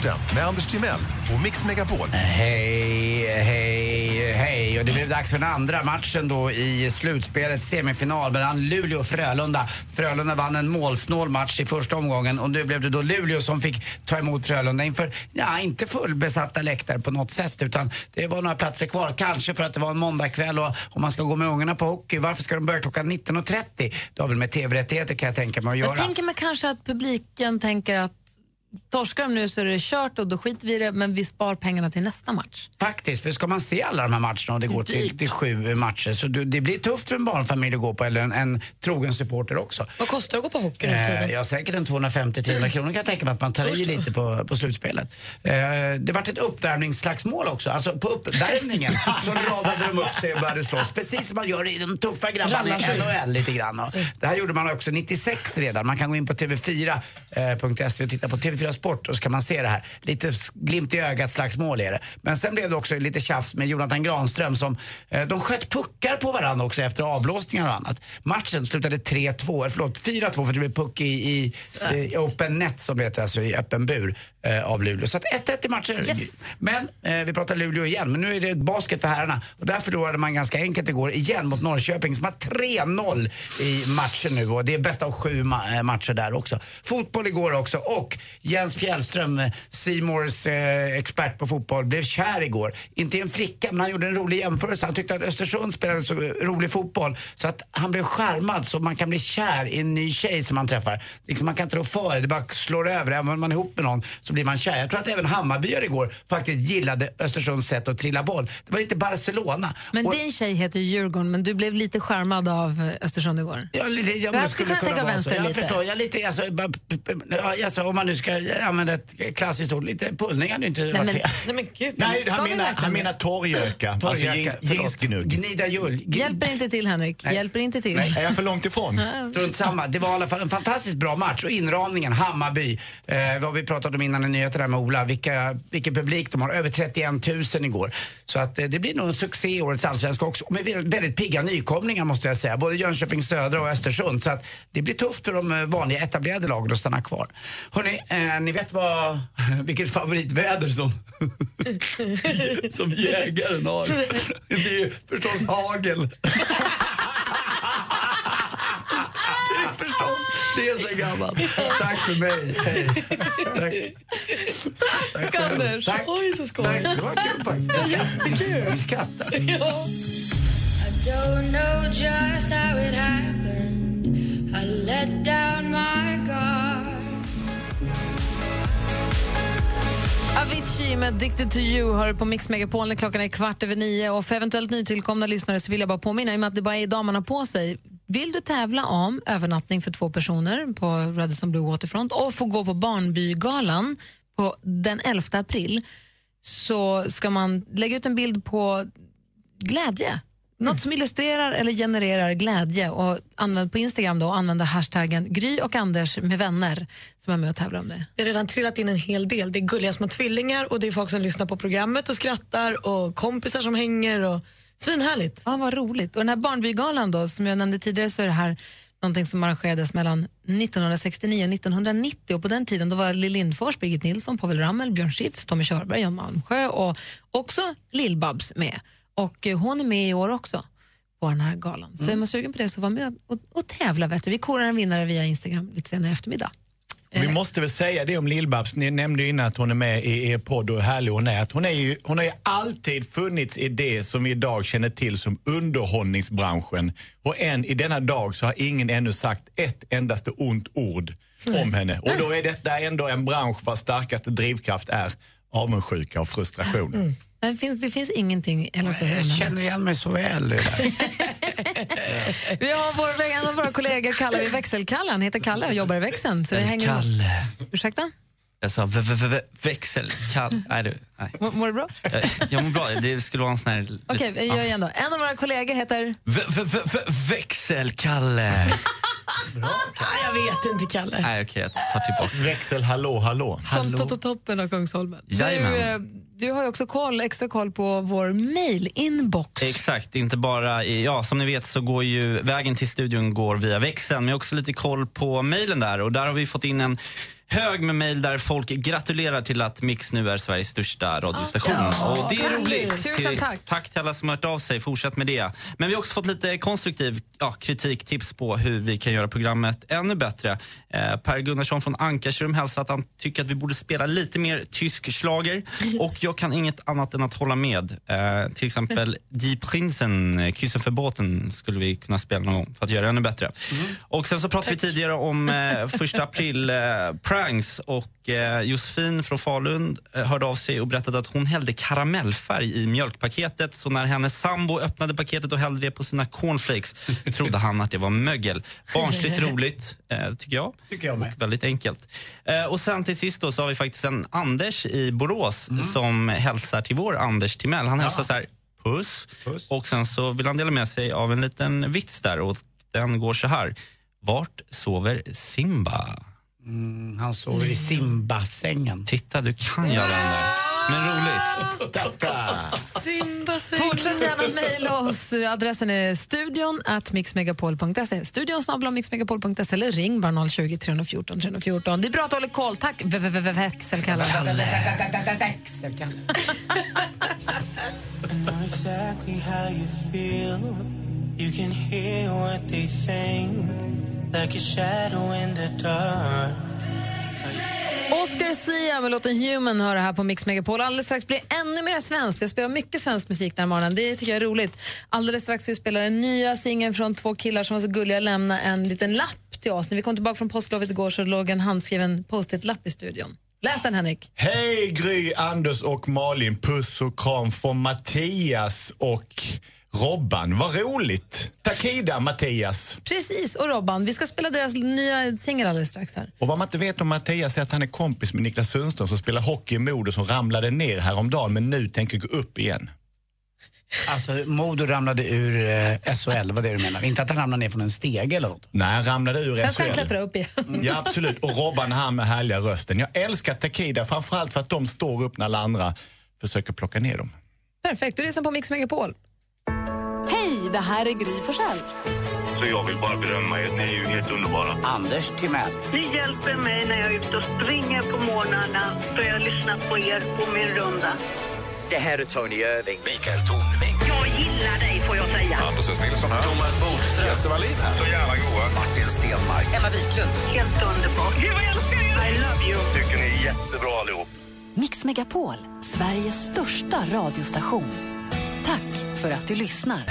Sporten med Anders Timell och Mix Megapol. Hej, hej, hej. Och det blev dags för den andra matchen då i slutspelet, semifinal mellan Luleå och Frölunda. Frölunda vann en målsnål match i första omgången och nu blev det då Luleå som fick ta emot Frölunda inför, ja, inte fullbesatta läktare på något sätt utan det var några platser kvar. Kanske för att det var en måndagkväll och om man ska gå med ungarna på hockey, varför ska de börja klockan 19.30? Det har väl med tv-rättigheter kan jag tänka mig att göra. Jag tänker mig kanske att publiken tänker att torskar de nu så är det kört och då skiter vi i det, men vi spar pengarna till nästa match. Faktiskt, för ska man se alla de här matcherna och det går till, till sju matcher så du, det blir tufft för en barnfamilj att gå på eller en, en trogen supporter också. Vad kostar det att gå på hockey nu Eh, tiden? ja, säkert en 250-300 kronor kan jag tänka mig att man tar i lite på, på slutspelet. Eh, det vart ett uppvärmningsslagsmål också. Alltså på uppvärmningen så radade de upp sig och började slåss. Precis som man gör i de tuffa grabbarna i. NHL lite grann. Och det här gjorde man också 96 redan. Man kan gå in på tv4.se och titta på TV4 sport och så kan man se det här. Lite glimt i ögat slagsmål är det. Men sen blev det också lite tjafs med Jonathan Granström som, eh, de sköt puckar på varandra också efter avblåsningar och annat. Matchen slutade 3-2, eh, förlåt 4-2 för det blev puck i, i, i open net som det heter, alltså i öppen bur eh, av Luleå. Så att 1-1 i matcher. Men eh, vi pratar Luleå igen, men nu är det basket för herrarna. Och där förlorade man ganska enkelt igår igen mot Norrköping som har 3-0 i matchen nu och det är bästa av sju ma- eh, matcher där också. Fotboll igår också och Jens Fjällström, eh, Seymours eh, expert på fotboll, blev kär igår. Inte i en flicka, men han gjorde en rolig jämförelse. Han tyckte att Östersund spelade så rolig fotboll så att han blev skärmad så man kan bli kär i en ny tjej som man träffar. Liksom man kan inte rå för det, det bara slår över. Även om man är ihop med någon så blir man kär. Jag tror att även Hammarbyare igår faktiskt gillade Östersunds sätt att trilla boll. Det var lite Barcelona. Men Och- din tjej heter Djurgården, men du blev lite skärmad av eh, Östersund igår. Ja, lite, ja, jag det skulle kunna vara så. Jag lite. förstår, jag lite, alltså, bara, alltså, om man nu ska använda ett klassiskt ord, lite pullning hade ju inte varit men- fel. Nej men gud. Nej, Ska han vi menar, verkligen han menar torrjöka. Alltså jeansgnugg. Gnida. Gn- Hjälper inte till Henrik, hjälper inte till. Nej, är jag för långt ifrån? Strunt samma. Det var i alla fall en fantastiskt bra match och inramningen, Hammarby, eh, vad vi pratade om innan i nyheterna med Ola, vilka, vilken publik de har, över 31 000 igår. Så att eh, det blir nog en succé i årets allsvenska också. Och med väldigt, väldigt pigga nykomlingar måste jag säga, både Jönköping Södra och Östersund. Så att det blir tufft för de eh, vanliga etablerade lagen att stanna kvar. Hörrni, eh, ni vet vad, vilket favoritväder som, som jägaren har. Det är ju förstås hagel. Det är förstås, det är så gammalt. Tack för mig. Hej. Tack. Tack, själv. Anders. Tack. Oj, så skoj. Tack. Det var kul faktiskt. Jättekul. Vi skrattar. Ja. Don't know just how it happened. I let down Avicii med Addicted to you hör på Mix Megapol när klockan är kvart över nio. Och för eventuellt nytillkomna lyssnare så vill jag bara påminna om att det bara är idag man har på sig. Vill du tävla om övernattning för två personer på Radisson Blue Waterfront och få gå på Barnbygalan på den 11 april så ska man lägga ut en bild på glädje. Något som illustrerar eller genererar glädje och använd på Instagram då använda hashtaggen Gry och Anders med vänner som är med och tävlar om det. Det har redan trillat in en hel del. Det är gulliga små tvillingar och det är folk som lyssnar på programmet och skrattar och kompisar som hänger. Och... Svinhärligt. Ja, vad roligt. Och den här Barnbygalan då, som jag nämnde tidigare så är det här någonting som arrangerades mellan 1969 och 1990 och på den tiden då var Lill Lindfors, Birgit Nilsson, Povel Ramel, Björn Skifs, Tommy Körberg, Jan Malmsjö och också Lill-Babs med. Och eh, hon är med i år också på den här galan. Så är man sugen på det så var med och, och tävla. Vet du. Vi korar en vinnare via Instagram lite senare i eftermiddag. Vi måste väl säga det om Lill-Babs. Ni nämnde innan att hon är med i er podd och hur härlig hon är. Att hon, är ju, hon har ju alltid funnits i det som vi idag känner till som underhållningsbranschen. Och än i denna dag så har ingen ännu sagt ett endaste ont ord om henne. Och då är detta ändå en bransch vars starkaste drivkraft är avundsjuka och frustration. Det finns, det finns ingenting Jag henne. känner igen mig så väl. Det där. Vi har vår, en av våra kollegor kallar vi växelkalle. Han heter Kalle och jobbar i växeln. Så det hänger... Kalle. Ursäkta? Jag sa växelkall. Nej, du. Nej. Mår mår du bra? Jag, jag mår bra. Det skulle vara en sån här... Okej, vi gör igen då. En av våra kollegor heter... Växelkalle. Ah, jag vet inte, Kalle. Nej, okej, jag tar tillbaka. Växel hallå hallå. Från Tototoppen av Kungsholmen. Du, Jajamän. eh, du har ju också koll, extra koll på vår mail-inbox. Exakt, inte bara i, ja som ni vet så går ju vägen till studion går via växeln men jag har också lite koll på mejlen där och där har vi fått in en hög med mejl där folk gratulerar till att Mix nu är Sveriges största radiostation. Ja, och det är roligt. Tusen tack. Tack till alla som har hört av sig, fortsätt med det. Men vi har också fått lite konstruktiv ja, kritik, tips på hur vi kan göra programmet ännu bättre. Eh, per Gunnarsson från Ankarsrum hälsar att han tycker att vi borde spela lite mer tysk schlager och jag kan inget annat än att hålla med. Eh, till exempel Die Prinsen, Kyssen för båten skulle vi kunna spela någon gång för att göra det ännu bättre. Och sen så pratade vi tidigare om eh, första april eh, pranks och Josefin från Falun eh, hörde av sig och berättade att hon hällde karamellfärg i mjölkpaketet så när hennes sambo öppnade paketet och hällde det på sina cornflakes trodde han att det var mögel. Barnsligt roligt, eh, tycker jag. Tycker jag med. Och väldigt enkelt. Eh, och sen till sist då så har vi faktiskt en Anders i Borås som hälsar till vår Anders Timell. Han hälsar så här, puss. Och sen så vill han dela med sig av en liten vits där och den går så här. Vart sover Simba? Mm, han sover i simbassängen. Titta, du kan ju alla de där. Men roligt. Fortsätt gärna mejla oss. Adressen är studion at mixmegapol.se. Studion snabel mixmegapol.se eller ring bara 020 314 314. Det är bra att du håller koll. Tack, växelkalle. I know exactly how you feel. You can hear what they think, like a shadow in the dark. Oscar Sia med låten Human hör här på Mix Megapol. Alldeles strax blir ännu mer svensk. Vi spelar mycket svensk musik den här morgonen. Det tycker jag är roligt. Alldeles strax vi spela den nya singeln från två killar som var så gulliga att lämna en liten lapp till oss. När vi kom tillbaka från påsklovet igår så låg en handskriven post-it-lapp i studion. Läs den Henrik. Hej Gry, Anders och Malin. Puss och kram från Mattias och Robban. Vad roligt! Takida, Mattias. Precis, och Robban. Vi ska spela deras nya singel alldeles strax här. Och vad man inte vet om Mattias är att han är kompis med Niklas Sundström som spelar hockey i Modo som ramlade ner häromdagen men nu tänker gå upp igen. Alltså, Modo ramlade ur eh, SHL, vad det du menar? Inte att han ramlade ner från en stege eller något? Nej, han ramlade ur Sen ska han SHL. klättra upp igen. Ja, absolut. Och Robban han med härliga rösten. Jag älskar Takida, framförallt för att de står upp när alla andra försöker plocka ner dem. Perfekt, du lyssnar på Mix Megapol. Det här är Gry Forssell. Så jag vill bara berömma er. Ni är ju helt underbara. Anders Timell. Ni hjälper mig när jag är ute och springer på morgnarna för jag lyssnar på er på min runda. Det här är Tony Irving. Mikael Tornving. Jag gillar dig får jag säga. Hampus Nilsson här. Thomas Bodström. Jesse Wallin här. Så jävla goa. Martin Stenmark. Emma Wiklund. Helt underbart. Gud vad jag älskar er! I love you. Tycker ni är jättebra allihop. Mix Megapol, Sveriges största radiostation. Tack för att du lyssnar.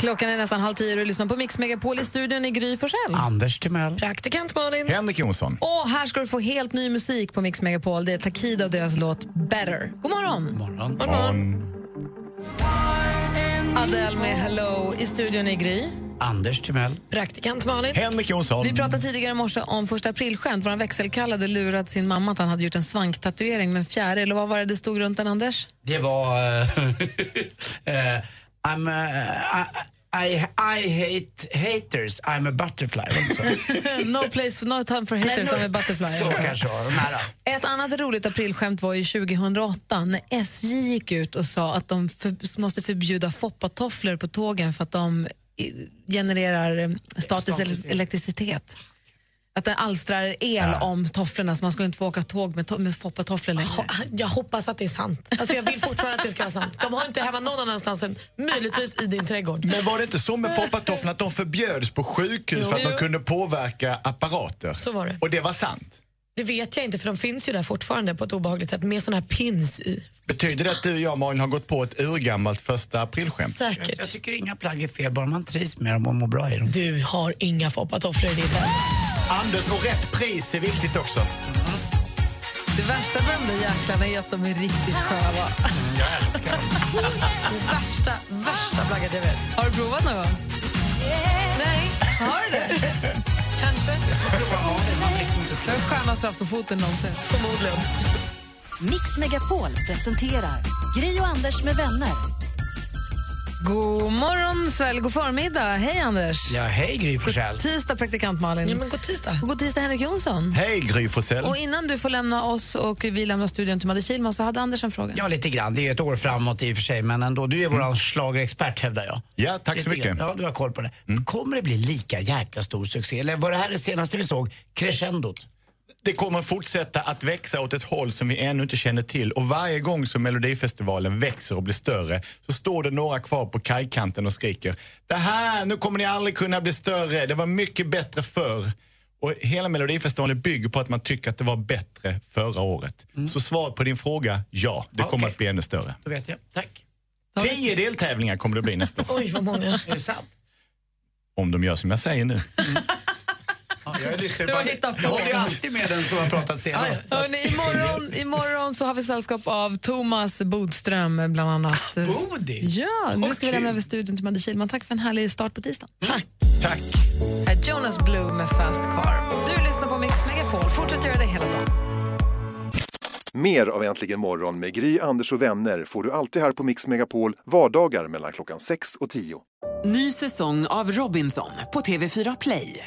Klockan är nästan halv tio och du lyssnar på Mix Megapol i studion i Gry Forssell. Anders Timell. Praktikant Malin. Henrik Jonsson. Och här ska du få helt ny musik på Mix Megapol. Det är Takida och deras låt Better. God morgon! morgon. morgon. Adele med Hello i studion i Gry. Anders Timell. Praktikant Malin. Henrik Jonsson. Vi pratade tidigare i morse om första aprilskämt. Vår växelkall hade lurat sin mamma att han hade gjort en svanktatuering med en fjäril. Eller vad var det det stod runt den, Anders? Det var... eh, eh, I'm a, I, I, I hate haters, I'm a butterfly. no place, no time for haters, I'm a butterfly. Så kanske. Ett annat roligt aprilskämt var ju 2008 när SJ gick ut och sa att de för, måste förbjuda foppatofflor på tågen för att de genererar eh, statisk Statisk el- elektricitet. Att den alstrar el om tofflorna så man skulle inte få åka tåg med, to- med foppatofflor längre. Jag hoppas att det är sant. Alltså jag vill fortfarande att det ska vara sant. De har inte hemma någon annanstans än möjligtvis i din trädgård. Men var det inte så med foppatofflorna att de förbjöds på sjukhus för att de Jo. kunde påverka apparater? Så var det. Och det var sant? Det vet jag inte för de finns ju där fortfarande på ett obehagligt sätt med såna här pins i. Betyder det att du och jag, Malin, har gått på ett urgammalt första aprilskämt? Jag, jag tycker inga plagg är fel, bara man trivs med dem och mår bra i dem. Du har inga foppatofflor i ditt hem. Anders, och rätt pris är viktigt också. Det värsta med de där jäklarna är att de är riktigt sköva. Jag älskar dem. Det värsta, värsta plagget jag vet. Har du provat någon gång? Nej. Har du det? Kanske. Det är det skönaste jag haft på foten någonsin. Förmodligen. Mix Megapol presenterar Gri och Anders med vänner. God morgon, Sverige. God förmiddag. Hej, Anders. Ja, hej Gry Forssell. Tisdag, praktikant Malin. Ja, men god tisdag. Och god tisdag, Henrik Jonsson. Hej, Gry Forssell. Och innan du får lämna oss och vi lämnar studion till Madde Kihlman så hade Anders en fråga. Ja, lite grann. Det är ett år framåt i och för sig, men ändå. Du är vår mm. schlagerexpert hävdar jag. Ja, tack Lite så mycket. grann. Ja, du har koll på det. Kommer det bli lika jäkla stor succé? Eller var det här det senaste vi såg? Crescendot? Det kommer fortsätta att växa åt ett håll som vi ännu inte känner till. Och varje gång som Melodifestivalen växer och blir större så står det några kvar på kajkanten och skriker Det här, nu kommer ni aldrig kunna bli större. Det var mycket bättre förr. Och hela Melodifestivalen bygger på att man tycker att det var bättre förra året. Så svaret på din fråga, ja, det kommer Okej. att bli ännu större. Då vet jag. Tack. Tio deltävlingar kommer det bli nästa år. Oj, vad många. Är det sant? Om de gör som jag säger nu. Ja, jag lyssnar Du har hittat på. Jag håller alltid med den som har pratat senast. Hörrni, imorgon, imorgon så har vi sällskap av Thomas Bodström bland annat. Bodis? Ja, nu ska vi lämna över studion till Madde Kihlman. Tack för en härlig start på tisdagen. Tack. Tack. Här är Jonas Blue med Fast Car. Du lyssnar på Mix Megapol. Fortsätt göra det hela dagen. Mer av Äntligen morgon med Gry, Anders och vänner får du alltid här på Mix Megapol vardagar mellan klockan 6 och 10. Ny säsong av Robinson på TV4 Play.